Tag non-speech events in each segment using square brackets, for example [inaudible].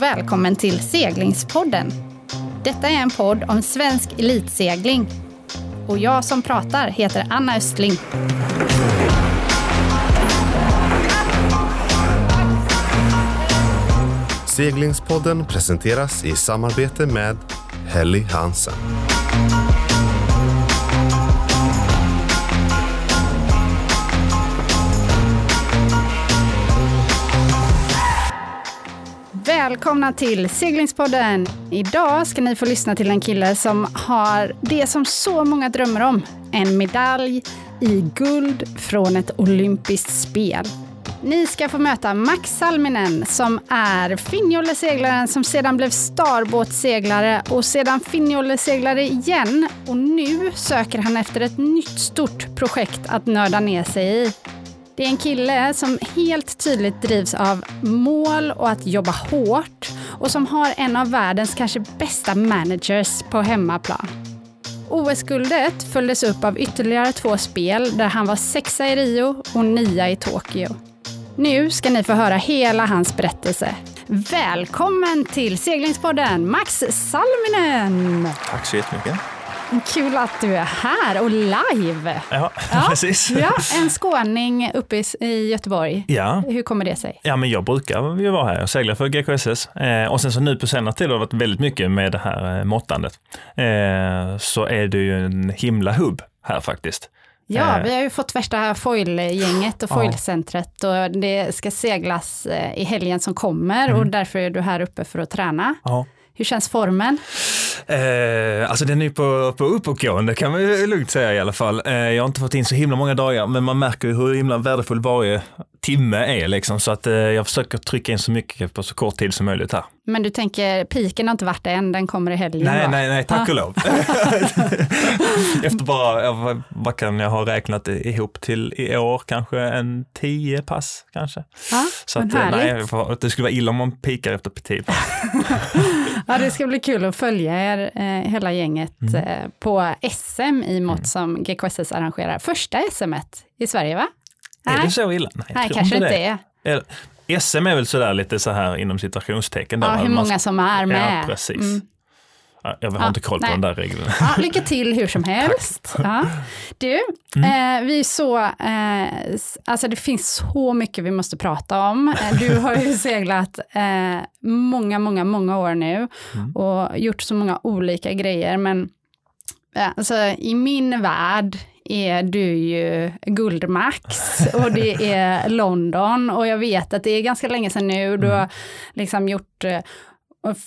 och välkommen till Seglingspodden. Detta är en podd om svensk elitsegling. Och jag som pratar heter Anna Östling. Seglingspodden presenteras i samarbete med Helly Hansen. Välkomna till Seglingspodden! Idag ska ni få lyssna till en kille som har det som så många drömmer om. En medalj i guld från ett olympiskt spel. Ni ska få möta Max Salminen som är Finnjolleseglaren som sedan blev starbåtseglare och sedan Finnjolleseglare igen. Och nu söker han efter ett nytt stort projekt att nörda ner sig i. Det är en kille som helt tydligt drivs av mål och att jobba hårt och som har en av världens kanske bästa managers på hemmaplan. OS-guldet följdes upp av ytterligare två spel där han var sexa i Rio och nia i Tokyo. Nu ska ni få höra hela hans berättelse. Välkommen till seglingspodden Max Salminen! Tack så jättemycket. Kul att du är här och live! Ja, Ja, [laughs] precis. Ja, en skåning uppe i, i Göteborg. Ja. Hur kommer det sig? ja, men jag brukar ju vara här. Jag seglar för GKSS eh, och sen så nu på senare tid har det varit väldigt mycket med det här eh, måttandet. Eh, så är det ju en himla hubb här faktiskt. Ja, Eh. vi har ju fått värsta foilgänget och foilcentret och det ska seglas eh, i helgen som kommer och därför är du här uppe för att träna. Ja. Hur känns formen? Eh, alltså den är på, på uppåtgående kan man lugnt säga i alla fall. Eh, jag har inte fått in så himla många dagar, men man märker ju hur himla värdefull varje timme är liksom. Så att eh, jag försöker trycka in så mycket på så kort tid som möjligt här. Men du tänker, piken har inte varit än, den kommer i helgen Nej, va? nej, nej, tack Ja. och lov. [laughs] Efter bara, vad- kan jag ha räknat ihop till i år? Kanske en tio pass kanske. Ja, Så att, eh, nej, det skulle vara illa om man pikar efter tid. [laughs] Ja, det ska bli kul att följa er, eh, hela gänget, Mm. eh, på SM i mått som GKSS arrangerar. Första SM-et i Sverige, va? Är det så illa? Nej, Nej kanske inte det. är. SM är väl sådär lite så här inom citationstecken. då, Ja, hur Man- många som är med. Ja, precis. Mm. Ja, jag har Ja, inte koll på nej. de där reglerna. Ja, lycka till hur som [laughs] helst. Ja. Du, Mm. eh, vi så, eh, alltså det finns så mycket vi måste prata om. Eh, Du har ju [laughs] seglat eh, många, många, många år nu Mm. och gjort så många olika grejer, men eh, alltså, i min värld är du ju Guldmax [laughs] och det är London och jag vet att det är ganska länge sedan nu. Du Mm. har liksom gjort eh,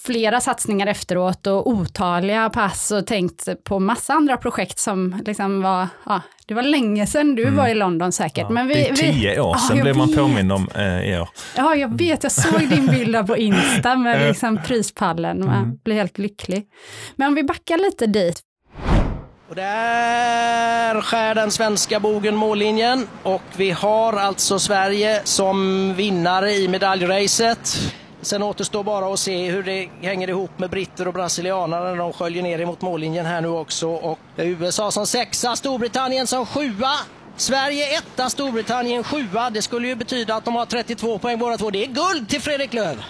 flera satsningar efteråt och otaliga pass och tänkt på massa andra projekt som liksom var, ja, det var länge sedan du var i London säkert. Mm. Ja, men vi, det är tio år Ja, sedan jag blev man vet. påmind om eh, i år. Ja, jag vet, jag såg din bild på Insta med Ja. liksom prispallen, man Mm. blir helt lycklig. Men om vi backar lite dit, Och där skär den svenska bogen mållinjen och vi har alltså Sverige som vinnare i medaljracet. Sen återstår bara att se hur det hänger ihop med britter och brasilianare när de sköljer ner emot mållinjen här nu också. Och USA som sexa, Storbritannien som sjua. Sverige etta, Storbritannien sjua. Det skulle ju betyda att de har 32 poäng båda två. Det är guld till Fredrik Löv!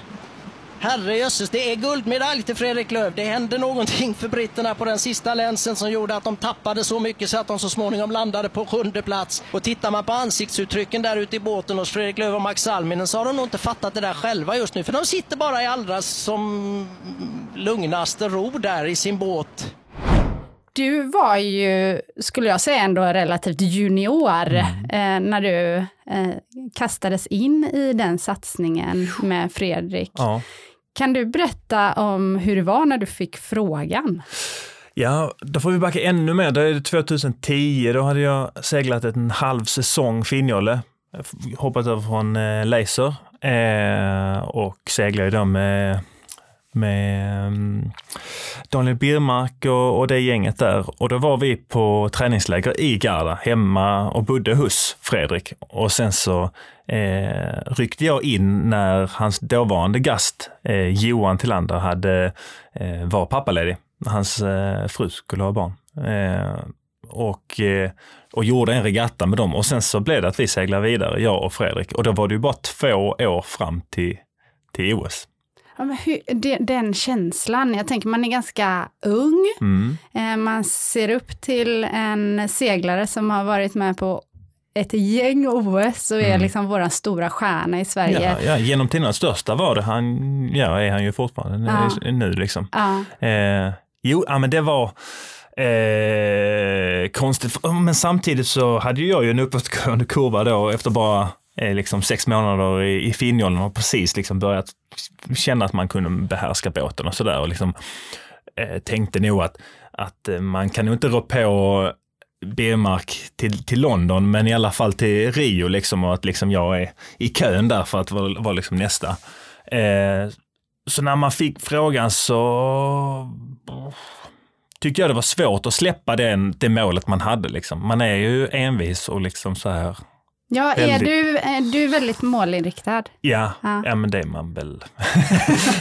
Herrejösses, det är guldmedalj till Fredrik Löv. Det hände någonting för britterna på den sista länsen som gjorde att de tappade så mycket så att de så småningom landade på sjunde plats. Och tittar man på ansiktsuttrycken där ute i båten hos Fredrik Löv och Max Salminen så har de nog inte fattat det där själva just nu. För de sitter bara i allra som lugnaste ro där i sin båt. du var ju, skulle jag säga ändå relativt junior Mm. eh, när du eh, kastades in i den satsningen med Fredrik. Ja. Kan du berätta om hur det var när du fick frågan? Ja, då får vi backa ännu mer. Då är det 2010, då hade jag seglat en halv säsong Finnjolle. Hoppat över från eh, Laser eh, och seglade då med, med mm, Daniel Birmark och, och det gänget där. Och då var vi på träningsläger i Garda, hemma och bodde hos Fredrik. Och sen så eh, ryckte jag in när hans dåvarande gast eh, Johan Tillander hade, eh, var pappaledig. Hans eh, fru skulle ha barn. Eh, och, eh, och gjorde en regatta med dem och sen så blev det att vi seglade vidare, jag och Fredrik. Och då var det ju bara två år fram till, till OS. Ja, hur, det, den känslan, jag tänker man är ganska ung, Mm. eh, man ser upp till en seglare som har varit med på ett gäng OS och är Mm. liksom våran stora stjärna i Sverige. Ja, ja, genom tidernas största var det han, ja är han ju fortfarande Ja. nu liksom. Ja. Eh, jo, ja, men det var eh, konstigt, men samtidigt så hade jag ju en uppåtgående kurva då efter bara Eh, liksom sex månader i, i Finnjollen och precis liksom börjat känna att man kunde behärska båten och sådär och liksom eh, tänkte nog att, att eh, man kan nog inte rå på B-mark till, till London, men i alla fall till Rio liksom och att liksom jag är i kön där för att vara, vara liksom nästa. Eh, så när man fick frågan så tyckte jag det var svårt att släppa den, det målet man hade. Liksom. Man är ju envis och liksom så här, Ja, är Väldigt. du, är du väldigt målinriktad? ja, Ja. ja. men det är man väl.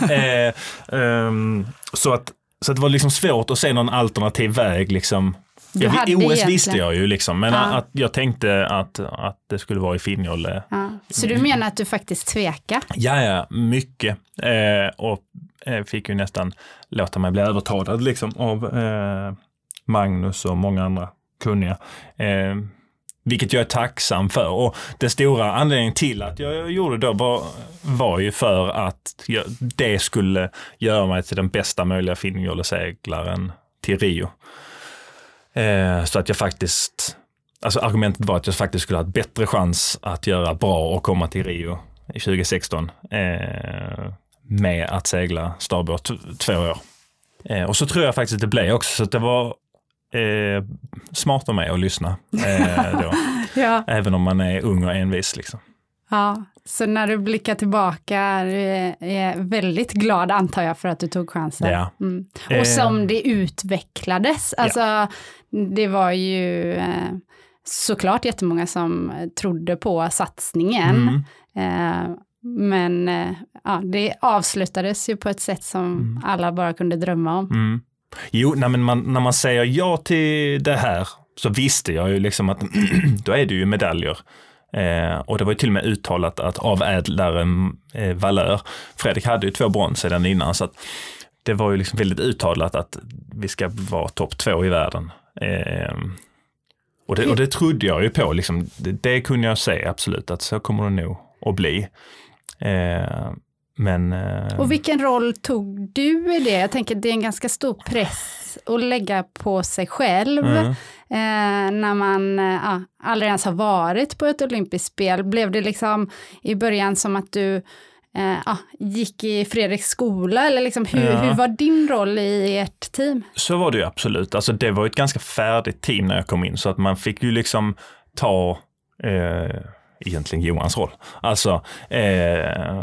[laughs] eh, ehm, så, att, så att det var liksom svårt att se någon alternativ väg. Liksom. Du Jag, OS egentligen- visste jag ju, liksom, men Ja. att jag tänkte att, att det skulle vara i Finnjolle. Ja. Så du menar att du faktiskt tvekar? Ja, ja, mycket. Eh, och eh, fick ju nästan låta mig bli övertalad liksom, av eh, Magnus och många andra kunniga. Eh, vilket jag är tacksam för. Och den stora anledningen till att jag gjorde det var, var ju för att jag, det skulle göra mig till den bästa möjliga finnjolleseglaren till Rio. Eh, så att jag faktiskt, alltså argumentet var att jag faktiskt skulle ha ett bättre chans att göra bra och komma till Rio i 2016 eh, med att segla starbåt två år. Eh, och så tror jag faktiskt att det blev också, så att det var eh, smart av mig att lyssna eh. [laughs] Ja. Även om man är ung och envis. Liksom. ja. Så när du blickar tillbaka är du väldigt glad antar jag för att du tog chansen. Ja. Mm. Eh. Och som det utvecklades. Alltså, det var ju eh, såklart jättemånga som trodde på satsningen. Mm. Eh, men eh, ja, det avslutades ju på ett sätt som alla bara kunde drömma om. Jo, nej, men man, när man säger ja till det här så visste jag ju liksom att [clears throat] då är det ju medaljer. Eh, och det var ju till och med uttalat att av ädlare eh, valör. Fredrik hade ju två brons sedan innan så att det var ju liksom väldigt uttalat att vi ska vara topp två i världen. Eh, och, det, och det trodde jag ju på, liksom, det, det kunde jag säga absolut att så kommer det nog att bli. Eh, men... Eh, Och vilken roll tog du i det? Jag tänker det är en ganska stor press att lägga på sig själv. Mm. Eh, när man eh, aldrig ens har varit på ett olympiskt spel. Blev det liksom i början som att du eh, gick i Fredriks skola? Eller liksom, hur, Ja. hur var din roll i ert team? Så var det ju absolut. Alltså det var ett ganska färdigt team när jag kom in så att man fick ju liksom ta eh, egentligen Johans roll. Alltså eh,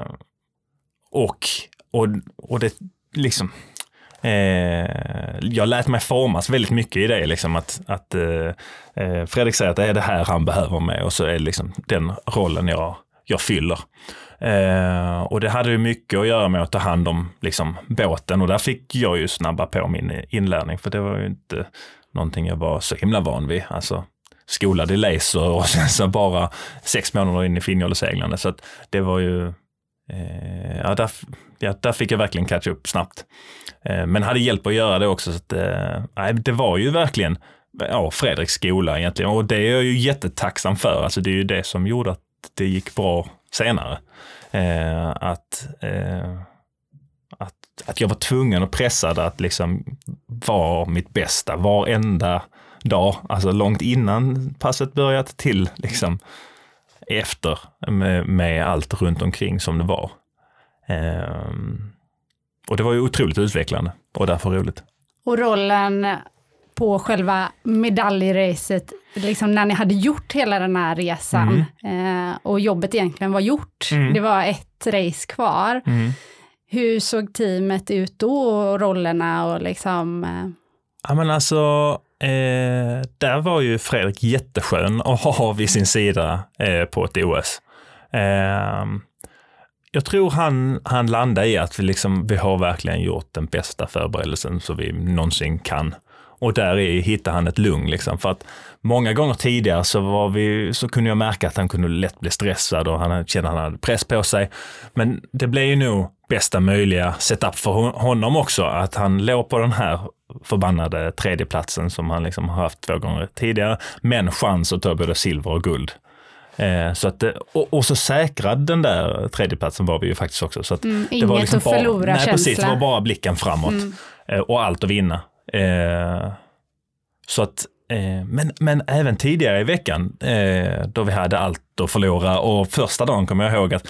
och, och, och det liksom Eh, jag lät mig formas väldigt mycket i det, liksom att, att eh, eh Fredrik säger att det är det här han behöver mig och så är det liksom den rollen jag, jag fyller. Eh, och det hade ju mycket att göra med att ta hand om liksom, båten och där fick jag ju snabba på min inlärning för det var ju inte någonting jag var så himla van vid. Alltså skolad i laser och [laughs] sen så bara sex månader in i finnjolleseglande så att det var ju eh, ja, där, ja, där fick jag verkligen catch upp snabbt. Eh, men hade hjälp att göra det också så att eh, det var ju verkligen ja, Fredriks skola egentligen och det är jag ju jättetacksam för. Alltså det är ju det som gjorde att det gick bra senare. Eh, att, eh, att, att jag var tvungen och pressad att liksom vara mitt bästa varenda dag, alltså långt innan passet börjat till liksom efter med, med allt runt omkring som det var. Ehm, och det var ju otroligt utvecklande och därför roligt. Och rollen på själva medaljracet, liksom när ni hade gjort hela den här resan eh, och jobbet egentligen var gjort. Mm. Det var ett race kvar. Hur såg teamet ut då och rollerna och liksom? Eh, Ja men alltså, eh, där var ju Fredrik jätteskön att ha vid sin sida eh, på ett OS. Eh, jag tror han, han landade i att vi, liksom, vi har verkligen gjort den bästa förberedelsen som vi någonsin kan. Och där i hittade han ett lugn. Liksom, för att många gånger tidigare så, var vi, så kunde jag märka att han kunde lätt bli stressad och han kände att han hade press på sig. Men det blev ju nog bästa möjliga setup för honom också. Att han låg på den här förbannade tredjeplatsen som han liksom har haft två gånger tidigare, men chans att ta både silver och guld. Eh, så att, och, och, så säkrad den där tredjeplatsen var vi ju faktiskt också. Så att mm, det var liksom att bara, förlora nej, Precis, det var bara blicken framåt mm. eh, och allt att vinna. Eh, så att, eh, men, men även tidigare i veckan eh, då vi hade allt att förlora och första dagen kommer jag ihåg att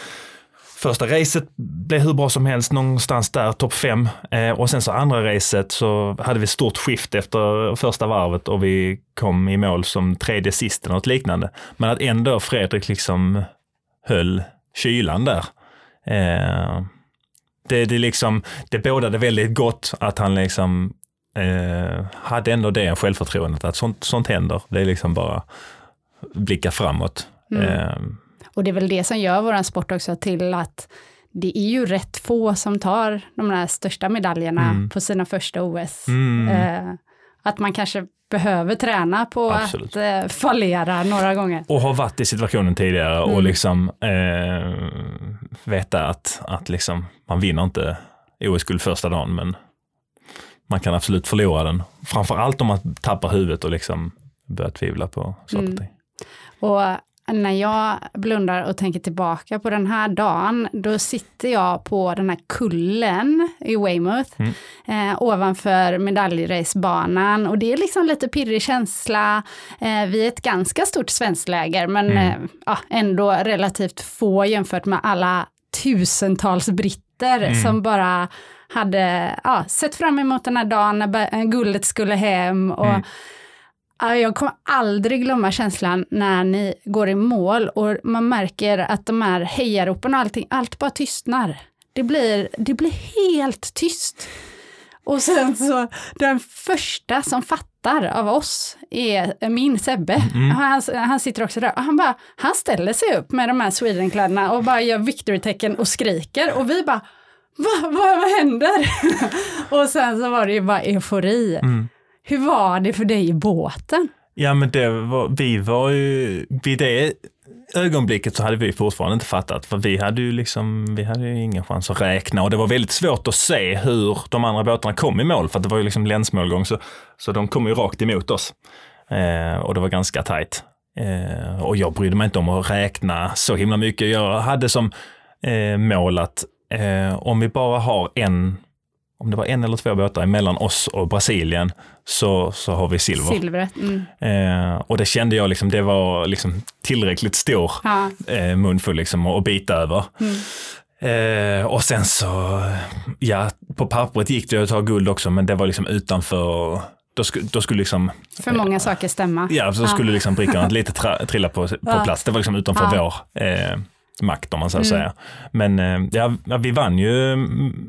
Första racet blev hur bra som helst, någonstans där, topp fem. Eh, och sen så andra racet så hade vi stort skift efter första varvet och vi kom i mål som tredje sist eller något liknande. Men att ändå Fredrik liksom höll kylan där. Eh, det, det, liksom, det bådade väldigt gott att han liksom eh, hade ändå det självförtroendet att sånt, sånt händer. Det är liksom bara blicka framåt. Mm. Och det är väl det som gör vår sport också till att det är ju rätt få som tar de här största medaljerna mm. på sina första OS. Mm. Eh, att man kanske behöver träna på Absolut. att eh, fallera några gånger. Och ha varit i situationen tidigare mm. och liksom eh, veta att, att liksom, man vinner inte OS-guld första dagen, men man kan absolut förlora den. Framför allt om man tappar huvudet och liksom börjar tvivla på saker och mm. ting. Och när jag blundar och tänker tillbaka på den här dagen, då sitter jag på den här kullen i Weymouth, mm. eh, ovanför medaljracebanan och det är liksom lite pirrig känsla. Eh, vi är ett ganska stort svenskt läger, men mm. eh, ändå relativt få jämfört med alla tusentals britter mm. som bara hade ja, sett fram emot den här dagen när guldet skulle hem. och mm. Jag kommer aldrig glömma känslan när ni går i mål och man märker att de här hejaropen och allting, allt bara tystnar. Det blir, det blir helt tyst. Och sen så, den första som fattar av oss är min Sebbe. Mm. Han, han sitter också där och han bara, han ställer sig upp med de här Sweden-kläderna och bara gör victory-tecken och skriker och vi bara, vad, vad, vad händer? [laughs] och sen så var det ju bara eufori. Mm. Hur var det för dig i båten? Ja, men det var, vi var ju, vid det ögonblicket så hade vi fortfarande inte fattat, för vi hade ju liksom, vi hade ju ingen chans att räkna och det var väldigt svårt att se hur de andra båtarna kom i mål, för det var ju liksom länsmålgång, så, så de kom ju rakt emot oss. Eh, och det var ganska tajt. Eh, och jag brydde mig inte om att räkna så himla mycket. Jag hade som eh, mål att eh, om vi bara har en om det var en eller två båtar mellan oss och Brasilien så, så har vi silver. Silvret. Mm. Eh, och det kände jag liksom, det var liksom tillräckligt stor ja. eh, munfull liksom att bita över. Mm. Eh, och sen så, ja, på pappret gick det att ta guld också, men det var liksom utanför då, sku, då skulle liksom... För många eh, saker stämma. Ja, så skulle liksom brickorna lite trilla på, på plats. Det var liksom utanför ja. vår eh, makt om man så mm. säger. Men eh, ja, vi vann ju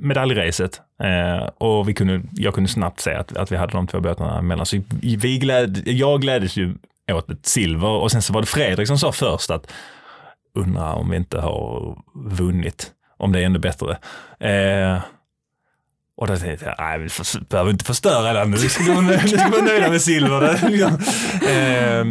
medaljracet eh, och vi kunde, jag kunde snabbt se att, att vi hade de två båtarna emellan. Så vi gläd, jag gläddes ju åt ett silver och sen så var det Fredrik som sa först att undra om vi inte har vunnit, om det är ännu bättre. Eh, och då tänkte jag, nej, vi får, behöver inte förstöra den nu, vi ska vara nöjda med silver. [laughs] eh,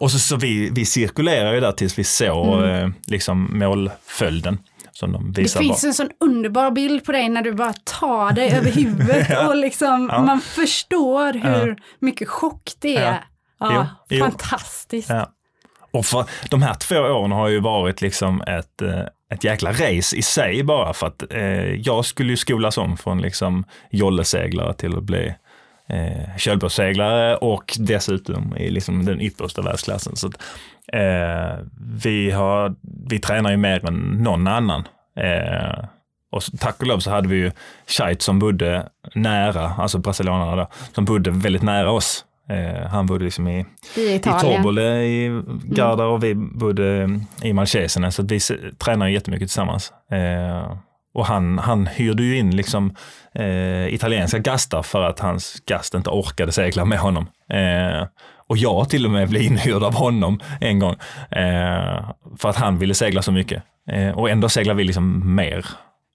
och så, så vi, vi cirkulerar ju där tills vi såg mm. eh, liksom målföljden. Som de visar det finns bara. en sån underbar bild på dig när du bara tar dig över huvudet [laughs] ja. och liksom ja. man förstår hur ja. mycket chock det är. Ja, jo, fantastiskt. Och för de här två åren har ju varit liksom ett, eh, ett jäkla race i sig bara för att eh, jag skulle ju skolas om från liksom jolleseglare till att bli eh, köldbåtsseglare och dessutom i liksom den yppersta världsklassen. Så att, eh, vi, har, vi tränar ju mer än någon annan. Eh, och så, tack och lov så hade vi ju Scheidt som bodde nära, alltså brasilianarna då, som bodde väldigt nära oss. Eh, han bodde liksom i, i, i Torbole i Garda mm. och vi bodde i Malchesene så vi tränar jättemycket tillsammans. Eh, och han, han hyrde ju in liksom, eh, italienska gastar för att hans gast inte orkade segla med honom. Eh, och jag till och med blev inhyrd av honom en gång eh, för att han ville segla så mycket. Eh, och ändå seglar vi liksom mer.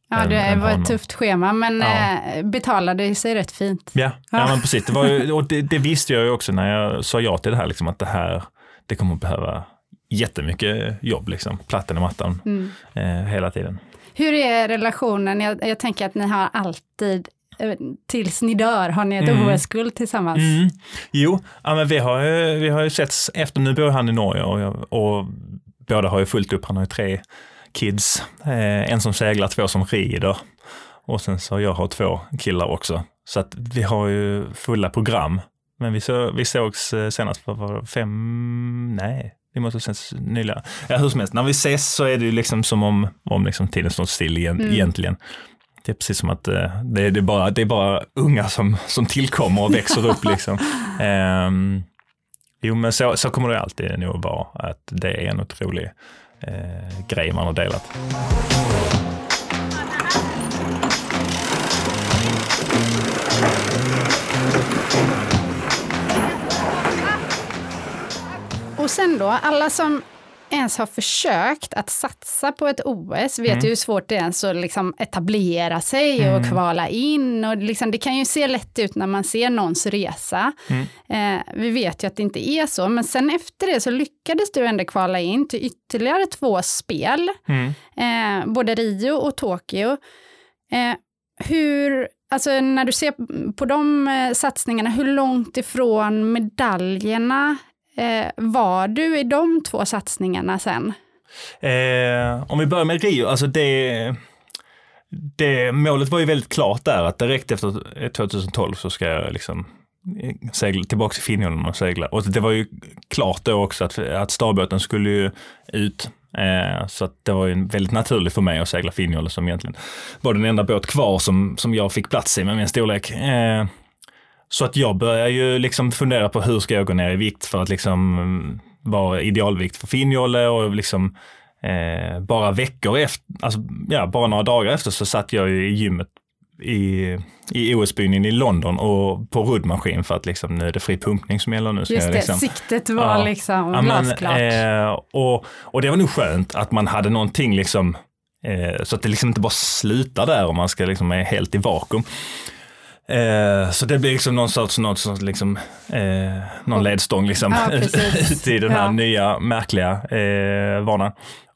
Ja, det än, var ett tufft schema, men ja. Eh, betalade sig rätt fint. Ja, ja. ja men precis. Det, var och det, det, visste jag ju också när jag sa ja till det här, liksom, att det här, det kommer att behöva jättemycket jobb, liksom. platten i mattan Mm. eh, hela tiden. Hur är relationen? Jag, jag tänker att ni har alltid, eh, tills ni dör, har ni ett Mm. OS-guld tillsammans. Mm. Jo, ja, men vi, har ju, vi har ju setts efter, nu bor han i Norge och, jag, och båda har ju fullt upp, han har ju tre kids, eh, en som seglar, två som rider och sen så jag har två killar också. Så att vi har ju fulla program. Men vi, så, vi sågs eh, senast för fem, nej, vi måste ses nyligen. Ja, hur som helst, när vi ses så är det ju liksom som om, om liksom tiden står still igen, Mm. egentligen. Det är precis som att eh, det, är, det, är bara, det är bara unga som, som tillkommer och växer upp. Liksom. [laughs] Ehm, jo, men så, så kommer det alltid nog vara, att det är en otrolig eh, grej man har delat. Och sen då, alla som ens har försökt att satsa på ett OS vet Mm. ju hur svårt det är ens att liksom etablera sig och Mm. kvala in. Och liksom, det kan ju se lätt ut när man ser någons resa. Mm. Eh, vi vet ju att det inte är så, men sen efter det så lyckades du ändå kvala in till ytterligare två spel, Mm. eh, både Rio och Tokyo. Eh, hur, alltså när du ser på de eh, satsningarna, hur långt ifrån medaljerna eh, var du i de två satsningarna sen? Eh, om vi börjar med Rio, alltså det, det, målet var ju väldigt klart där att direkt efter 2012 så ska jag liksom eh, segla tillbaka till Finnjollen och segla. Och det var ju klart då också att, att starbåten skulle ju ut. Eh, så att det var ju väldigt naturligt för mig att segla Finnjolle som egentligen var den enda båt kvar som, som jag fick plats i med min storlek. Eh, så att jag började ju liksom fundera på hur ska jag gå ner i vikt för att liksom mm, vara idealvikt för Finnjolle och liksom eh, bara veckor efter, alltså ja, bara några dagar efter så satt jag ju i gymmet i, i OS-byn i London och på ruddmaskin för att liksom nu är det fri pumpning som gäller nu. Just det, liksom, siktet var Ja. liksom Ja, glasklart. eh, och, och det var nog skönt att man hade någonting liksom, eh, så att det liksom inte bara slutar där och man ska liksom är helt i vakuum. Eh, så det blir liksom någon sorts, någon sorts liksom, eh, någon ledstång liksom Ja, ut [laughs] i den här Ja. nya märkliga eh, vanan.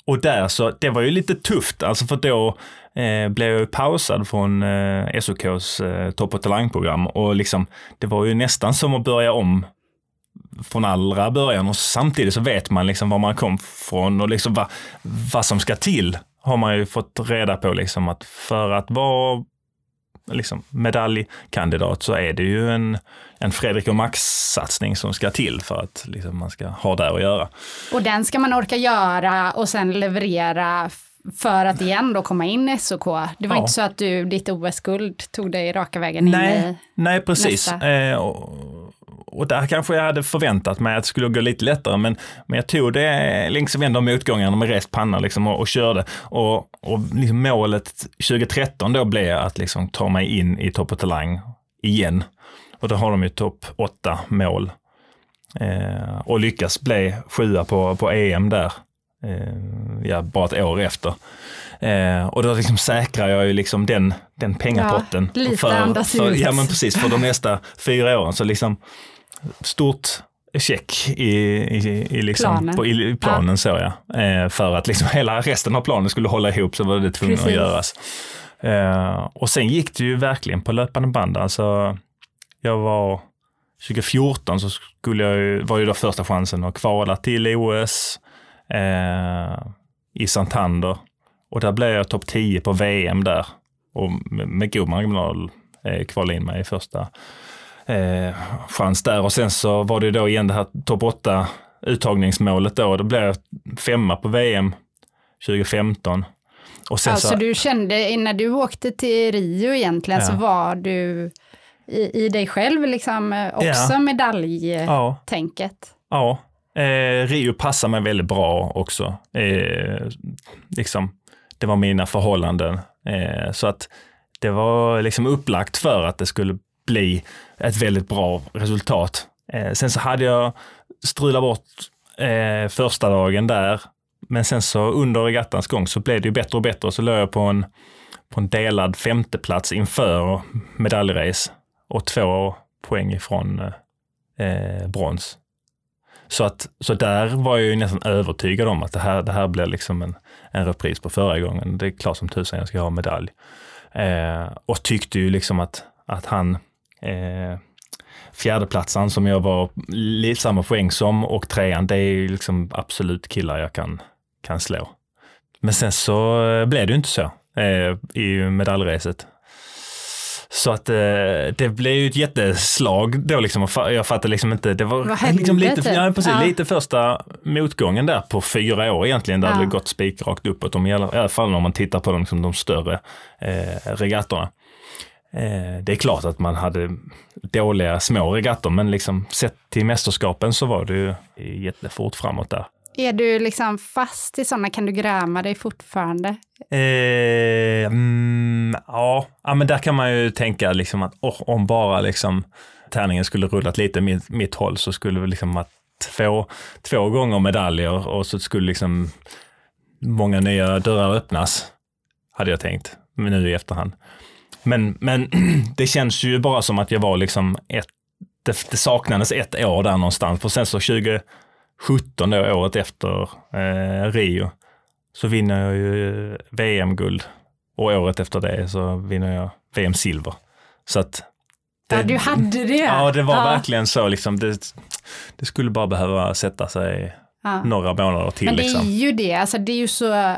Och där så, det var ju lite tufft, alltså för då eh, blev jag ju pausad från eh, SOKs eh, topp och talangprogram och liksom, det var ju nästan som att börja om från allra början och samtidigt så vet man liksom var man kom från och liksom vad, vad som ska till har man ju fått reda på liksom att för att vara liksom medaljkandidat så är det ju en, en Fredrik och Max-satsning som ska till för att liksom man ska ha där att göra. Och den ska man orka göra och sen leverera för att igen då komma in i SOK. Det var Ja. inte så att du, ditt OS-guld tog dig raka vägen in i... Nej, nej precis. nästa. Eh, och, och där kanske jag hade förväntat mig att det skulle gå lite lättare, men, men jag tog det liksom ändå motgångarna med rest panna liksom och, och körde. Och, och liksom målet 2013 då blev att liksom ta mig in i Topp och Talang igen. Och då har de ju topp åtta mål. Eh, och lyckas bli sjua på, på EM där. Eh, ja, bara ett år efter. Eh, och då liksom säkrar jag ju liksom den, den pengapotten. Ja, lite för, för. Ja men precis, för de nästa fyra åren. Så liksom stort check i, i, i, liksom, Planen. På, i, planen så ja. Eh, för att liksom [laughs] hela resten av planen skulle hålla ihop så var det tvunget att Precis. göras. Eh, och sen gick det ju verkligen på löpande band. Alltså, jag var 2014 så skulle jag ju, var ju då första chansen att kvala till OS eh, i Santander. Och där blev jag topp 10 på VM där. Och med, med god marginal eh, kvala in mig i första eh, chans där. Och sen så var det då igen det här topp 8 uttagningsmålet då. Då blev jag femma på VM 2015. Och sen Alltså så, du kände, när du åkte till Rio egentligen så Ja. var du i, i dig själv liksom eh, också Ja. medaljtänket. ja, ja. Eh, Rio passar mig väldigt bra också. Eh, liksom, det var mina förhållanden. Eh, så att det var liksom upplagt för att det skulle bli ett väldigt bra resultat. Eh, sen så hade jag strulat bort eh, första dagen där, men sen så under regattans gång så blev det ju bättre och bättre. Så låg jag på en, på en delad femteplats inför medaljrace och två poäng ifrån eh, brons. Så, att, så där var jag ju nästan övertygad om att det här, det här blir liksom en, en repris på förra gången. Det är klart som tusan jag ska ha medalj. Eh, och tyckte ju liksom att, att han, eh, fjärdeplatsen som jag var lite samma poäng som och trean, det är liksom absolut killar jag kan, kan slå. Men sen så eh, blev det ju inte så eh, i medaljracet. Så att eh, det blev ju ett jätteslag då liksom. Jag fattar liksom inte. Det var Vad liksom lite, typ? ja, precis, Ja. lite första motgången där på fyra år egentligen. Där Ja. det gått spikrakt uppåt. Om, i alla fall om man tittar på de, liksom, de större eh, regattorna. Eh, det är klart att man hade dåliga små regattor, men liksom sett till mästerskapen så var det ju jättefort framåt där. Är du liksom fast i sådana, kan du gräma dig fortfarande? Eh, mm, ja. ja, men där kan man ju tänka liksom att oh, om bara liksom tärningen skulle rullat lite mitt, mitt håll så skulle vi liksom att två, två gånger medaljer och så skulle liksom många nya dörrar öppnas, hade jag tänkt, men nu i efterhand. Men, men [clears throat] det känns ju bara som att jag var liksom ett, det, det saknades ett år där någonstans, för sen så 2017 då, året efter eh, Rio, så vinner jag ju VM-guld och året efter det så vinner jag VM-silver. Så att ja, du hade det. Ja, det var Ja. verkligen så. Liksom, det, det skulle bara behöva sätta sig Ja. några månader till. Men det liksom. är ju det, alltså det är ju så,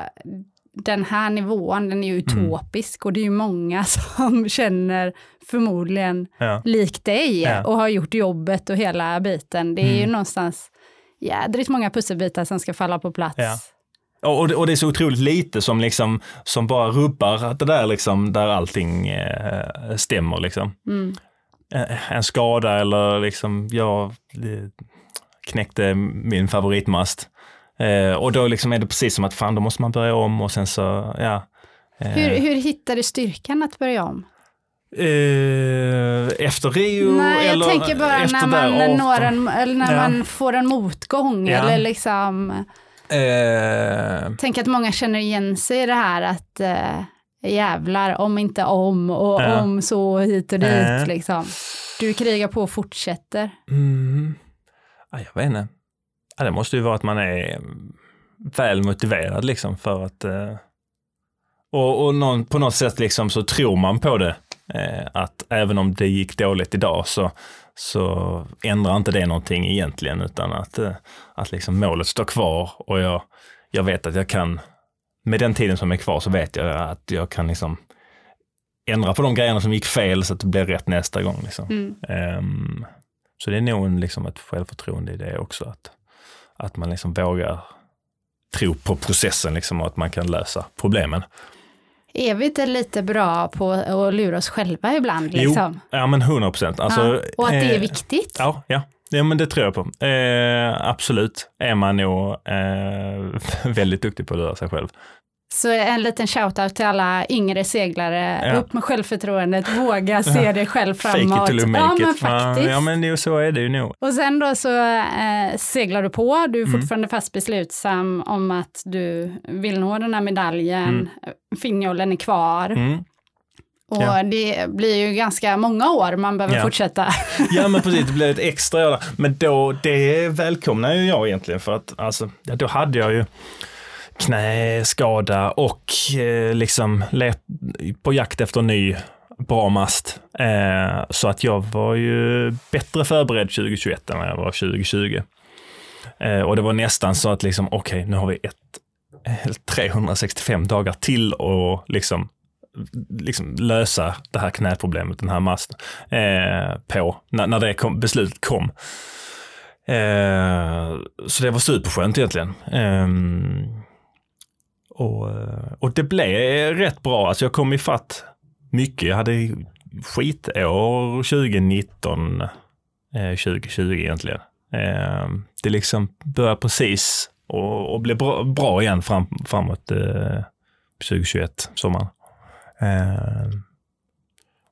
den här nivån, den är ju Mm. utopisk och det är ju många [laughs] som känner förmodligen Ja. likt dig Ja. och har gjort jobbet och hela biten. Det är ju Mm. någonstans jädrigt många pusselbitar som ska falla på plats. Ja. Och, och, det, och det är så otroligt lite som, liksom, som bara rubbar det där liksom, där allting eh, stämmer. Liksom. Mm. Eh, En skada eller liksom, jag eh, knäckte min favoritmast. Eh, och då liksom är det precis som att fan, då måste man börja om och sen så, ja. Eh, Hur, hur hittar du styrkan att börja om? eh, efter Rio Nej, jag eller tänker bara efter när man, där, 18? når en, eller när Ja. man får en motgång Ja. eller liksom, Eh, tänk att många känner igen sig i det här att eh, jävlar, om inte om och Ja. om så hit och dit Ja. liksom. Du krigar på och fortsätter. Mm. Ja, jag vet inte. Ja, det måste ju vara att man är väl motiverad liksom för att eh, och, och någon, på något sätt liksom så tror man på det. Eh, att även om det gick dåligt idag så, så ändrar inte det någonting egentligen utan att, eh, att liksom målet står kvar och jag, jag vet att jag kan, med den tiden som är kvar så vet jag att jag kan liksom ändra på de grejerna som gick fel så att det blir rätt nästa gång. Liksom. Mm. Ehm, så det är nog liksom ett självförtroende i det också. Att, att man liksom vågar tro på processen liksom, och att man kan lösa problemen. Är vi inte lite bra på att lura oss själva ibland? Jo, Liksom? Ja, men 100 procent. Alltså, ja. Och att det är eh, viktigt? Ja, ja. ja, men det tror jag på. Eh, absolut är man nog eh, [laughs] väldigt duktig på att lura sig själv. Så en liten shoutout till alla yngre seglare. Ja. Upp med självförtroendet, våga se [laughs] dig själv Fake framåt. it till make ja, men it. faktiskt. Ja, men så är det ju nog. Och sen då så eh, seglar du på, du är Mm. fortfarande fast beslutsam om att du vill nå den här medaljen, Mm. finjollen är kvar. Mm. Och Ja. det blir ju ganska många år man behöver Ja. fortsätta. [laughs] Ja men precis, det blev ett extra år. Men då, det välkomnar ju jag egentligen för att alltså, då hade jag ju knäskada och eh, liksom let, på jakt efter ny bra mast. Eh, så att jag var ju bättre förberedd 2021 än vad jag var 2020. Eh, och det var nästan så att liksom, okej, nu har vi ett, 365 dagar till och liksom liksom lösa det här knäproblemet, den här masten, eh, på, när, när det kom, beslutet kom. Eh, så det var superskönt egentligen. Eh, och, eh, och det blev rätt bra, alltså jag kom ifatt mycket. Jag hade skitår 2019, eh, 2020 egentligen. Eh, det liksom började precis och, och blev bra, bra igen fram, framåt eh, 2021, sommaren. Eh,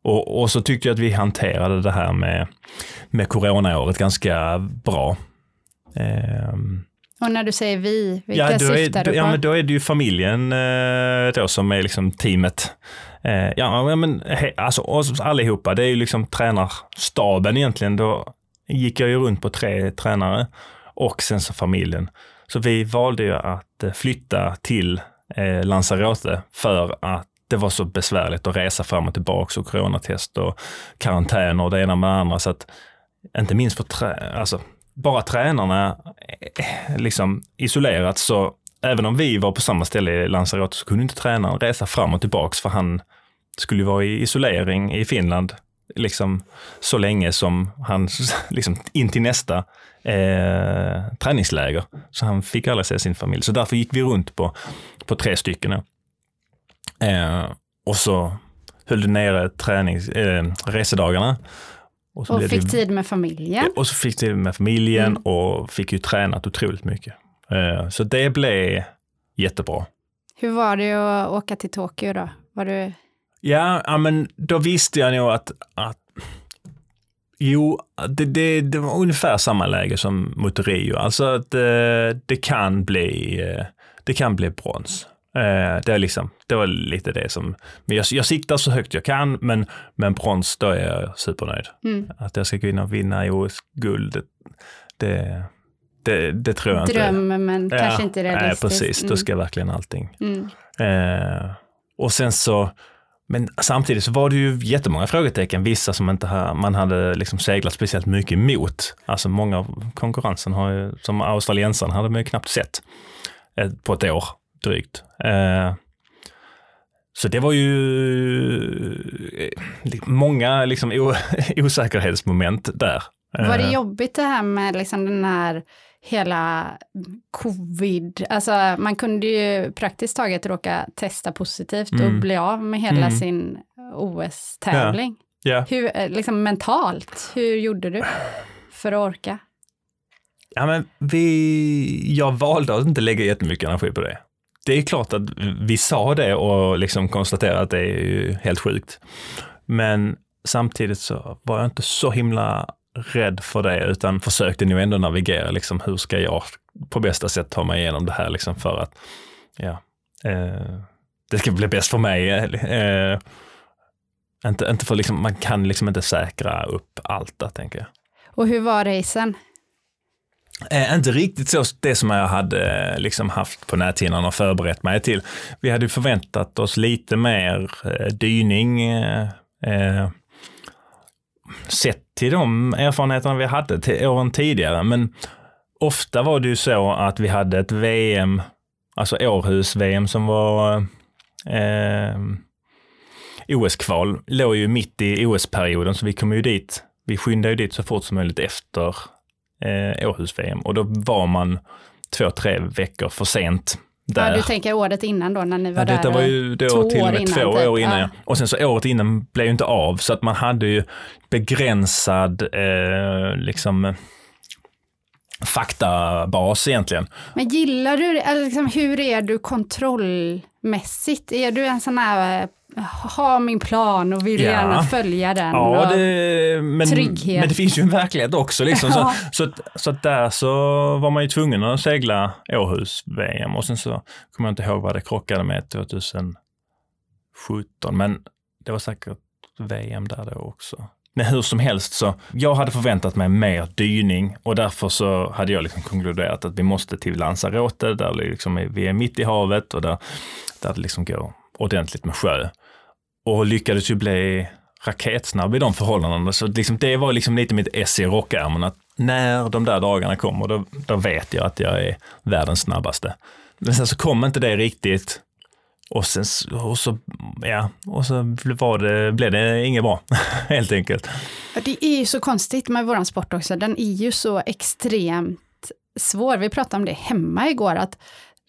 och, och så tyckte jag att vi hanterade det här med, med coronaåret ganska bra. Eh, och när du säger vi, vilka ja, då syftar är, du på? ja, men då är det ju familjen eh, då som är liksom teamet. Eh, ja, men he, alltså oss allihopa, det är ju liksom tränarstaben egentligen. Då gick jag ju runt på tre tränare och sen så familjen. Så vi valde ju att eh, flytta till eh, Lanzarote för att det var så besvärligt att resa fram och tillbaka och coronatest och karantän och det ena med det andra. Så att, inte minst för trä, alltså, bara tränarna eh, liksom isolerat så även om vi var på samma ställe i Lanzarote så kunde inte tränaren resa fram och tillbaks för han skulle vara i isolering i Finland liksom så länge som han, [laughs] liksom in till nästa eh, träningsläger. Så han fick aldrig se sin familj. Så därför gick vi runt på, på tre stycken. Eh, och så höll du nere tränings, eh, resedagarna. Och, och fick det, tid med familjen. Och så fick tid med familjen mm. och fick ju tränat otroligt mycket. Eh, så det blev jättebra. Hur var det att åka till Tokyo då? Var du Ja, men då visste jag nog att, att Jo, det, det, det var ungefär samma läge som mot Rio. Alltså att det, eh, det kan bli, eh, det kan bli brons. Eh, det, är liksom, det var lite det som, men jag, jag siktar så högt jag kan, men, men brons, då är jag supernöjd. Mm. Att jag ska och vinna i OS-guld, det, det, det, det, tror jag Dröm, inte. Dröm, men ja, kanske inte realistiskt. Nej, precis. Mm. Då ska verkligen allting. Mm. Eh, och sen så, men samtidigt så var det ju jättemånga frågetecken, vissa som inte ha, man hade liksom seglat speciellt mycket emot. Alltså många av konkurrensen har ju, som australiensaren hade man ju knappt sett eh, på ett år drygt. Eh, så det var ju eh, många liksom [laughs] osäkerhetsmoment där. Var det jobbigt det här med liksom den här hela covid, alltså man kunde ju praktiskt taget råka testa positivt mm. och bli av med hela mm. sin OS-tävling. Ja. Ja. Hur, eh, liksom mentalt, hur gjorde du för att orka? Ja, men vi, jag valde att inte lägga jättemycket energi på det. Det är klart att vi sa det och liksom konstaterade att det är ju helt sjukt. Men samtidigt så var jag inte så himla rädd för det, utan försökte nog ändå navigera, liksom, hur ska jag på bästa sätt ta mig igenom det här, liksom, för att ja, eh, det ska bli bäst för mig. Eh, eh inte, inte för liksom, man kan liksom inte säkra upp allt där, tänker jag. Och hur var racen? Eh, inte riktigt så det som jag hade eh, liksom haft på näthinnan och förberett mig till. Vi hade förväntat oss lite mer eh, dyning, eh, eh, sett till de erfarenheterna vi hade till åren tidigare. Men ofta var det ju så att vi hade ett VM, alltså Århus-VM som var eh, OS-kval, låg ju mitt i OS-perioden, så vi kom ju dit. Vi skyndade ju dit så fort som möjligt efter eh, Århus-VM och då var man två, tre veckor för sent där. Ja, du tänker året innan då när ni var ja, där? Detta var ju då två till och med innan, två typ. år innan. Ja. Och sen så året innan blev ju inte av så att man hade ju begränsad eh, liksom faktabas egentligen. Men gillar du det? Liksom, hur är du kontrollmässigt? Är du en sån här ha min plan och vill ja. gärna följa den. Ja, det, men, trygghet. men det finns ju en verklighet också. Liksom. Ja. Så, så, så där så var man ju tvungen att segla Åhus-VM och sen så kommer jag inte ihåg vad det krockade med 2017, men det var säkert VM där då också. Men hur som helst så, jag hade förväntat mig mer dyning och därför så hade jag liksom konkluderat att vi måste till Lanzarote där liksom vi är mitt i havet och där, där det liksom går ordentligt med sjö och lyckades ju bli raketsnabb i de förhållandena. Så liksom, det var liksom lite mitt ess i rockärmen, att när de där dagarna kommer, då, då vet jag att jag är världens snabbaste. Men sen så kom inte det riktigt. Och sen och så, ja, och så var det, blev det inget bra, [laughs] helt enkelt. Ja, det är ju så konstigt med våran sport också. Den är ju så extremt svår. Vi pratade om det hemma igår, att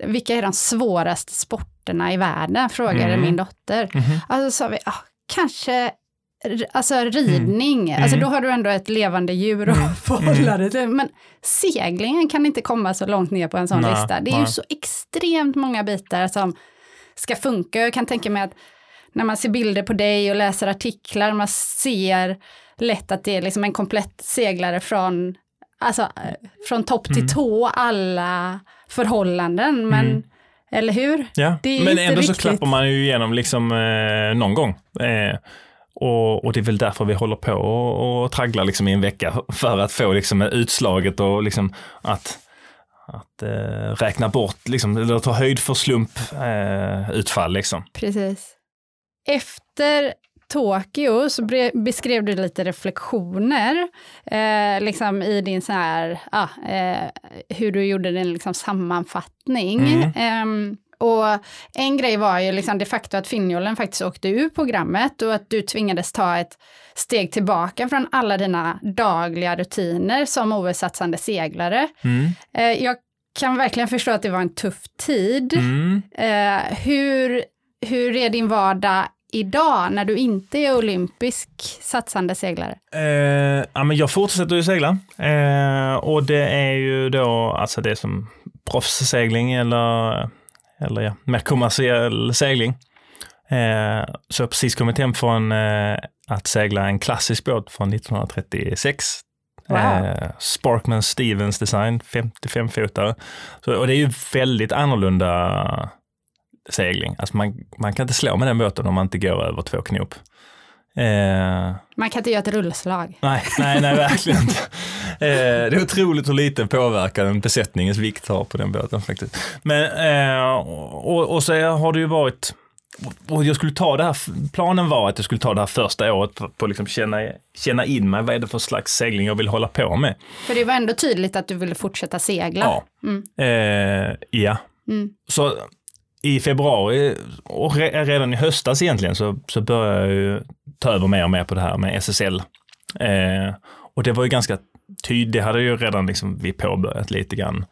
vilka är de svåraste sport? Sporterna i världen? Frågade mm. min dotter. Mm. Alltså sa vi, ah, kanske Alltså ridning, mm. alltså då har du ändå ett levande djur att mm. [laughs] förhålla dig till. Men seglingen kan inte komma så långt ner på en sån nej, lista. Det är nej. ju så extremt många bitar som ska funka. Jag kan tänka mig att när man ser bilder på dig och läser artiklar, man ser lätt att det är liksom en komplett seglare från, alltså, från topp till mm. tå, alla förhållanden. Men, mm. Eller hur? Ja, men ändå riktigt. så klappar man ju igenom liksom eh, någon gång. Eh, Och, och, det är väl därför vi håller på och, och tragglar liksom i en vecka [laughs] för att få liksom utslaget och liksom att, att eh, räkna bort, liksom, eller ta höjd för slumputfall. Eh, liksom. Precis. Efter Tokyo så beskrev du lite reflektioner eh, liksom i din så här, ah, eh, hur du gjorde din liksom sammanfattning. Mm. Eh, och en grej var ju liksom det faktum att Finnjolen faktiskt åkte ur programmet och att du tvingades ta ett steg tillbaka från alla dina dagliga rutiner som OS-satsande seglare. Mm. Eh, jag kan verkligen förstå att det var en tuff tid. Mm. Eh, hur, hur är din vardag idag när du inte är olympisk satsande seglare? Eh, ja, men jag fortsätter ju segla eh, och det är ju då alltså det som proffssegling eller, eller ja, mer kommersiell segling. Eh, så jag har precis kommit hem från eh, att segla en klassisk båt från 1936. Wow. Eh, Sparkman Stevens design, 55-fotare. Och det är ju väldigt annorlunda segling. Alltså man, man kan inte slå med den båten om man inte går över två knop. Eh, man kan inte göra ett rullslag. Nej, nej, nej verkligen inte. Eh, det är otroligt hur liten påverkan besättningens vikt har på den båten faktiskt. Men, eh, och, och så har det ju varit, och jag skulle ta det här, planen var att jag skulle ta det här första året på, på liksom känna, känna in mig, vad är det för slags segling jag vill hålla på med. För det var ändå tydligt att du ville fortsätta segla. Ja. Mm. Eh, ja. Mm. Så i februari och redan i höstas egentligen så, så började jag ju ta över mer och mer på det här med SSL. Eh, och det var ju ganska tydligt, det hade ju redan liksom vi påbörjat lite grann.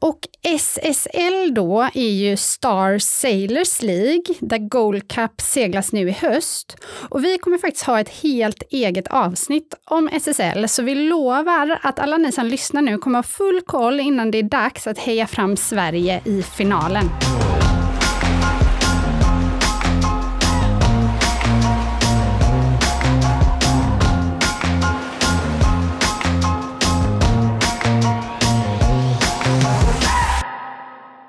Och SSL då är ju Star Sailors League, där Gold Cup seglas nu i höst. Och vi kommer faktiskt ha ett helt eget avsnitt om SSL, så vi lovar att alla ni som lyssnar nu kommer ha full koll innan det är dags att heja fram Sverige i finalen.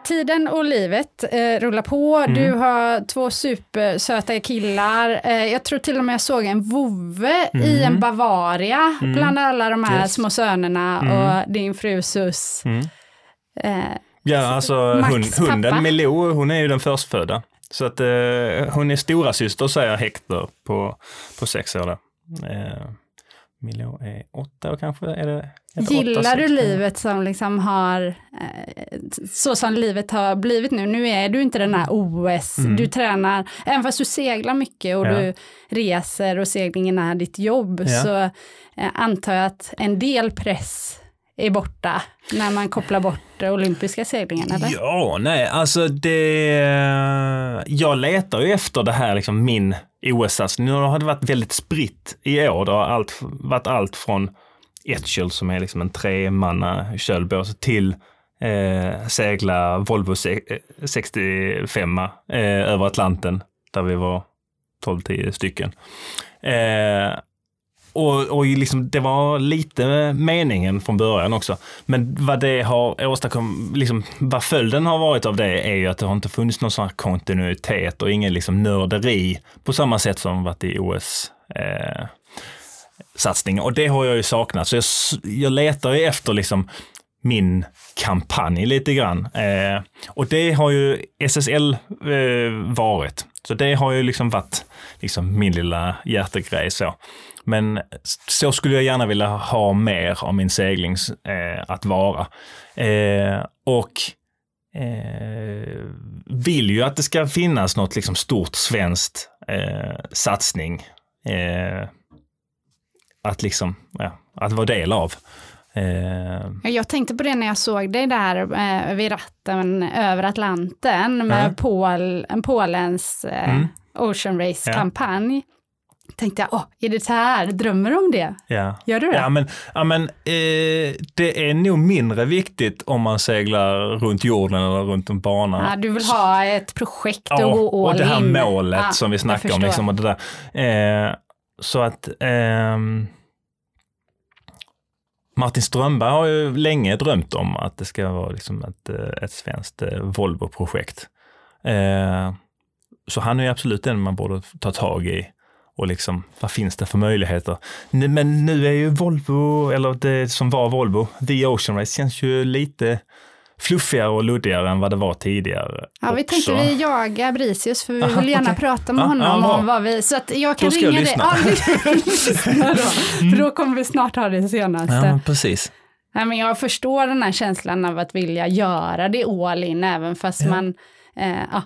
Tiden och livet eh, rullar på. Mm. Du har två supersöta killar. Eh, jag tror till och med jag såg en vovve mm. i en Bavaria mm. bland alla de här yes. små sönerna mm. och din fru Sus. Mm. Eh, ja, alltså hund, hunden Milou, hon är ju den förstfödda. Så att eh, hon är stora syster säger Hector på, på sex år. Eh, Milo är åtta och kanske är det Gillar åtta, du livet som liksom har, eh, så som livet har blivit nu? Nu är du inte den här OS, mm. du tränar, även fast du seglar mycket och ja. du reser och seglingen är ditt jobb, ja. så eh, antar jag att en del press är borta när man kopplar bort olympiska seglingen, eller? Ja, nej, alltså det... Jag letar ju efter det här, liksom min OS-satsning. Nu har det varit väldigt spritt i år. Det har allt, varit allt från Etchel som är liksom en tremanna kölbås till eh, segla Volvo 65 eh, eh, över Atlanten där vi var 12-10 stycken. Eh, och, och liksom, det var lite meningen från början också. Men vad det har åstadkommit, liksom, vad följden har varit av det är ju att det har inte funnits någon sån kontinuitet och ingen liksom nörderi på samma sätt som varit i OS. Eh, satsning och det har jag ju saknat. Så jag, jag letar ju efter liksom min kampanj lite grann. Eh, och det har ju SSL eh, varit. Så det har ju liksom varit liksom min lilla hjärtegrej så. Men så skulle jag gärna vilja ha mer av min segling eh, att vara. Eh, och eh, vill ju att det ska finnas något liksom stort svenskt eh, satsning eh, att liksom, ja, att vara del av. Eh. Jag tänkte på det när jag såg dig där eh, vid ratten över Atlanten med mm. Pol, Polens eh, mm. Ocean Race-kampanj. Ja tänkte jag, åh, är det så här, drömmer du om det? Ja. Gör du det? Ja, men, ja, men eh, det är nog mindre viktigt om man seglar runt jorden eller runt en bana. Ja, du vill ha ett projekt och ja, gå all och det här in. målet ja, som vi snackar om. Liksom, och det där. Eh, så att eh, Martin Strömberg har ju länge drömt om att det ska vara liksom ett, eh, ett svenskt eh, Volvo-projekt. Eh, så han är ju absolut den man borde ta tag i och liksom, vad finns det för möjligheter? Men nu är ju Volvo, eller det som var Volvo, The Ocean Race, känns ju lite fluffigare och luddigare än vad det var tidigare. Ja, vi tänkte också. vi jaga Brisius för vi Aha, [laughs] vill gärna okej. prata med Ja, honom ja, bra. om vad vi, så att jag kan ska jag ringa dig. Ja, [laughs] lyssna då. För då kommer vi snart ha det senaste. Ja, precis. Nej, men jag förstår den här känslan av att vilja göra det all in, även fast man eh, ja,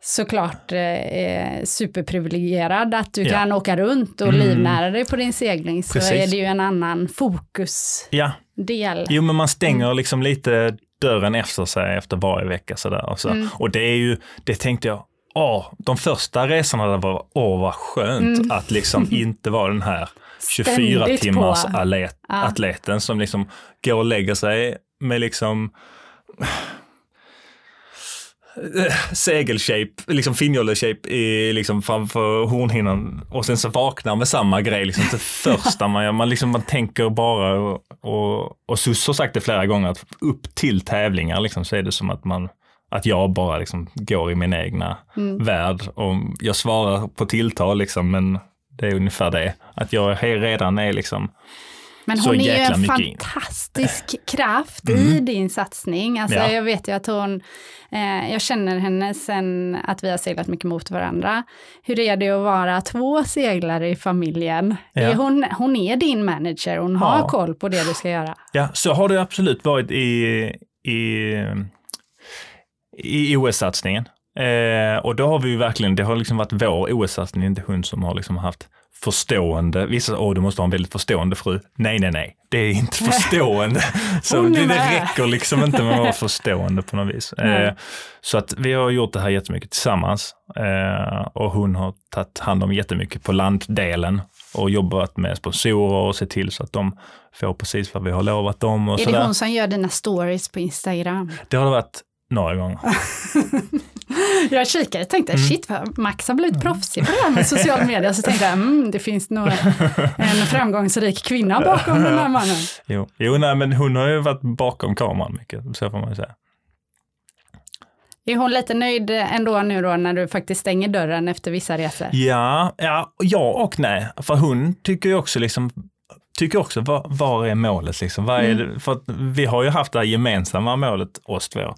såklart eh, är superprivilegierad, att du Ja. kan åka runt och Mm. livnära dig på din segling, så Precis. är det ju en annan fokusdel. Ja, Jo, men man stänger liksom lite dörren efter sig efter varje vecka sådär. Och, så. Mm. och det är ju, det tänkte jag, åh, de första resorna där var, åh vad skönt att liksom [laughs] inte vara den här 24 Mm. Ständigt timmars atlet, atleten som liksom går och lägger sig med liksom segelshape, liksom finjolle-shape i, liksom framför hornhinnan och sen så vaknar med samma grej. Liksom det första man gör. Man, liksom, man tänker bara, och, och, och Sus har sagt det flera gånger, att upp till tävlingar liksom, så är det som att man att jag bara liksom går i min egna värld och jag svarar på tilltal liksom, men det är ungefär det. Att jag redan är liksom, Men hon är ju en mycket in. fantastisk [laughs] kraft i din satsning. Alltså, Ja. Jag vet ju att hon, eh, jag känner henne sen att vi har seglat mycket mot varandra. Hur är det att vara två seglare i familjen? Ja. Hon, hon är din manager, hon har Ja. koll på det du ska göra. Ja, så har det absolut varit i, i, i OS-satsningen. Eh, och då har vi ju verkligen, det har liksom varit vår OS-satsning, inte hon som har liksom haft förstående, vissa, åh du måste ha en väldigt förstående fru. Nej, nej, nej, det är inte [laughs] förstående. så det, det räcker liksom inte med att vara [laughs] förstående på något vis. Eh, så att vi har gjort det här jättemycket tillsammans eh, och hon har tagit hand om jättemycket på landdelen och jobbat med sponsorer och sett till så att de får precis vad vi har lovat dem. Och Är det sådär. hon som gör dina stories på Instagram? Det har det varit några gånger. [laughs] Jag kikade och tänkte, Mm. shit, Max har blivit proffsig på det här med [laughs] social media. Så tänkte jag, mm, det finns nog en framgångsrik kvinna bakom den här mannen. [laughs] Jo, jo nej, men hon har ju varit bakom kameran mycket, så får man ju säga. Är hon lite nöjd ändå nu då när du faktiskt stänger dörren efter vissa resor? Ja, ja, ja och nej. För hon tycker ju också liksom, tycker också var, var är målet liksom? Vad är det? För vi har ju haft det här gemensamma målet oss två.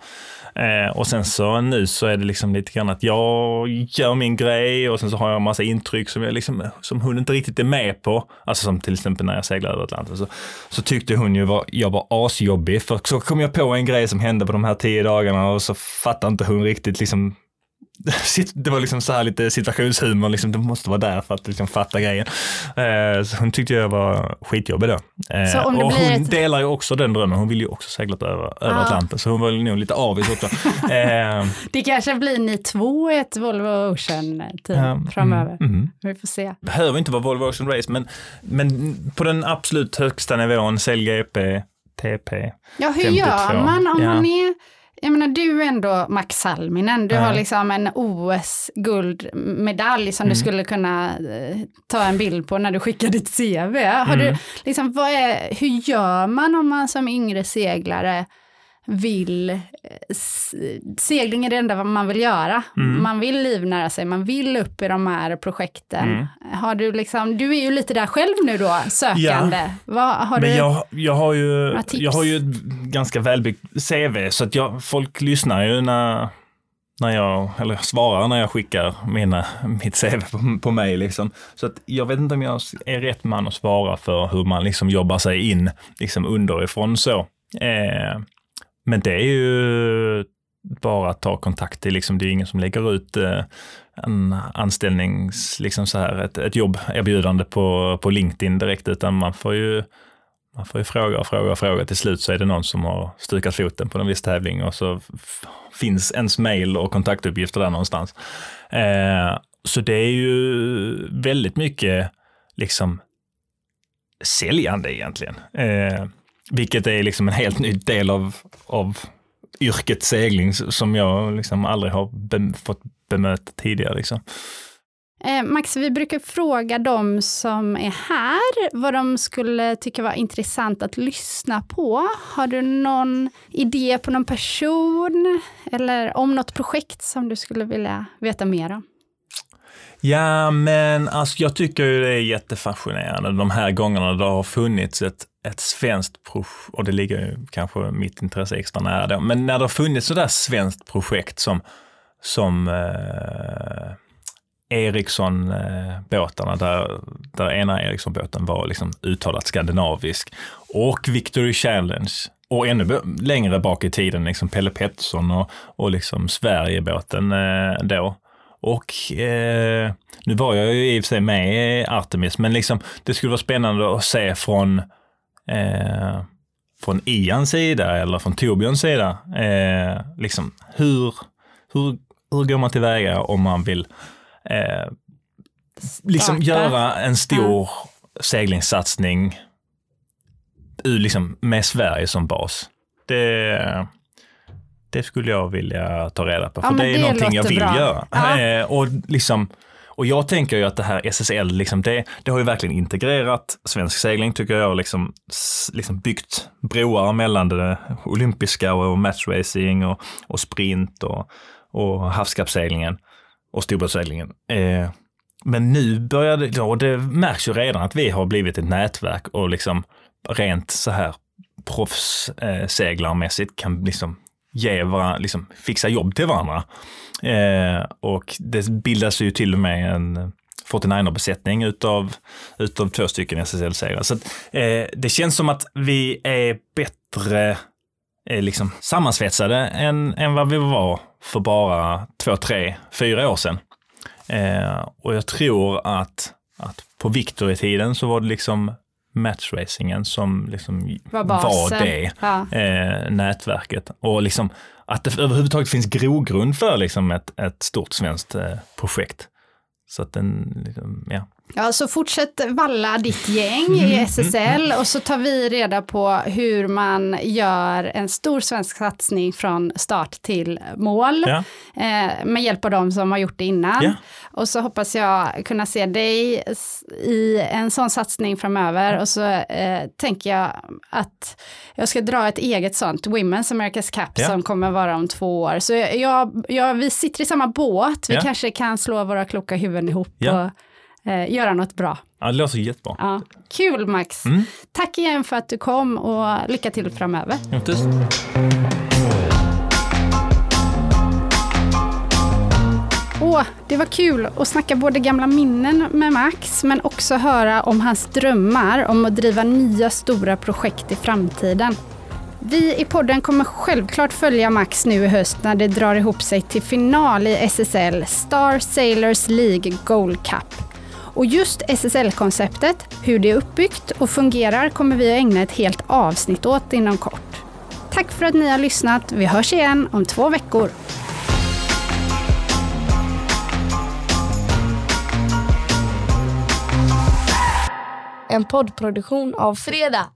Eh, och sen så nu så är det liksom lite grann att jag gör min grej och sen så har jag en massa intryck som, jag liksom, som hon inte riktigt är med på. Alltså som till exempel när jag seglade över Atlanten så, så tyckte hon ju var, jag var asjobbig för så kom jag på en grej som hände på de här tio dagarna och så fattade inte hon riktigt liksom [laughs] Det var liksom så här lite situationshumor, liksom, det måste vara där för att liksom fatta grejen. Eh, så hon tyckte jag var skitjobbig då. Eh, och hon ett- delar ju också den drömmen, hon vill ju också segla över, över Ah. Atlanten, så hon var nog lite avis också. [laughs] eh, Det kanske blir ni två i ett Volvo Ocean-team Ja, framöver. mm, mm. Vi får se. behöver inte vara Volvo Ocean Race, men, men på den absolut högsta nivån, sälj GP, TP. Ja, hur 52. gör man om Ja. man är... Jag menar, du är ändå Max Salminen. Du Ja. har liksom en OS-guldmedalj som Mm. du skulle kunna eh, ta en bild på när du skickar ditt CV. Har du, Mm. liksom, vad är, hur gör man om man som yngre seglare vill... eh, Segling är det enda man vill göra. Mm. Man vill livnära sig, man vill upp i de här projekten. Mm. Har du, liksom, du är ju lite där själv nu då, sökande. Vad, har Men du, jag, jag, har ju, jag har ju ett ganska välbyggt CV, så att jag, folk lyssnar ju när, när jag, eller svarar när jag skickar mina, mitt CV på, på mig. Liksom. Så att jag vet inte om jag är rätt man att svara för hur man liksom jobbar sig in liksom underifrån så. Eh, men det är ju bara att ta kontakt. Det är, liksom, det är ingen som lägger ut eh, en anställnings, liksom så här, ett, ett jobberbjudande på, på LinkedIn direkt, utan man får ju man får ju fråga och fråga och fråga. Till slut så är det någon som har stukat foten på en viss tävling och så finns ens mail och kontaktuppgifter där någonstans. Eh, så det är ju väldigt mycket liksom säljande egentligen. Eh, vilket är liksom en helt ny del av, av yrket segling som jag liksom aldrig har be- fått bemöta tidigare. Liksom. Eh, Max, vi brukar fråga de som är här vad de skulle tycka var intressant att lyssna på. Har du någon idé på någon person eller om något projekt som du skulle vilja veta mer om? Ja, men alltså jag tycker ju det är jättefascinerande de här gångerna det har funnits ett, ett svenskt projekt, och det ligger ju kanske mitt intresse extra nära då, men när det har funnits sådär svenskt projekt som, som eh, Ericsson-båtarna, där, där ena Ericsson-båten var liksom uttalat skandinavisk, och Victory Challenge, och ännu längre bak i tiden, liksom Pelle Pettersson och, och liksom Sverigebåten eh, då. Och eh, nu var jag ju i och för sig med i Artemis, men liksom det skulle vara spännande att se från eh, från Ians sida eller från Torbjörns sida, eh, liksom hur, hur, hur går man tillväga om man vill eh, liksom göra en stor ja. seglingssatsning liksom med Sverige som bas? Det, det skulle jag vilja ta reda på, för ja, det är det någonting jag vill bra. göra. Ja. [laughs] Eh, och, liksom, och jag tänker ju att det här SSL, liksom det, det har ju verkligen integrerat svensk segling tycker jag, liksom, liksom byggt broar mellan det olympiska och matchracing och, och sprint och, och havskappsseglingen och storbåtsseglingen. Eh, men nu börjar det, och det märks ju redan att vi har blivit ett nätverk och liksom rent så här proffsseglarmässigt kan liksom ge varandra, liksom fixa jobb till varandra. Eh, och det bildas ju till och med en 49er-besättning utav, utav två stycken SSL-segrar. Så att, eh, det känns som att vi är bättre eh, liksom sammansvetsade än, än vad vi var för bara två, tre, fyra år sedan. Eh, och jag tror att, att på Victory-tiden så var det liksom matchracingen som liksom var, var det ja. eh, nätverket. Och liksom att det överhuvudtaget finns grogrund för liksom ett, ett stort svenskt eh, projekt. Så att den, liksom, ja. Ja, så fortsätt valla ditt gäng i mm, SSL och så tar vi reda på hur man gör en stor svensk satsning från start till mål ja. eh, med hjälp av de som har gjort det innan. Ja. Och så hoppas jag kunna se dig i en sån satsning framöver och så eh, tänker jag att jag ska dra ett eget sånt, Women's America's Cup, ja. som kommer vara om två år. Så jag, jag, vi sitter i samma båt, vi kanske kan slå våra kloka huvuden ihop och eh, göra något bra. Ja, det låter jättebra. Ja. Kul Max! Mm. Tack igen för att du kom och lycka till framöver. Ja, Åh, det var kul att snacka både gamla minnen med Max, men också höra om hans drömmar om att driva nya stora projekt i framtiden. Vi i podden kommer självklart följa Max nu i höst när det drar ihop sig till final i SSL, Star Sailors League Gold Cup. Och just SSL-konceptet, hur det är uppbyggt och fungerar kommer vi att ägna ett helt avsnitt åt inom kort. Tack för att ni har lyssnat. Vi hörs igen om två veckor. En poddproduktion av Fredag.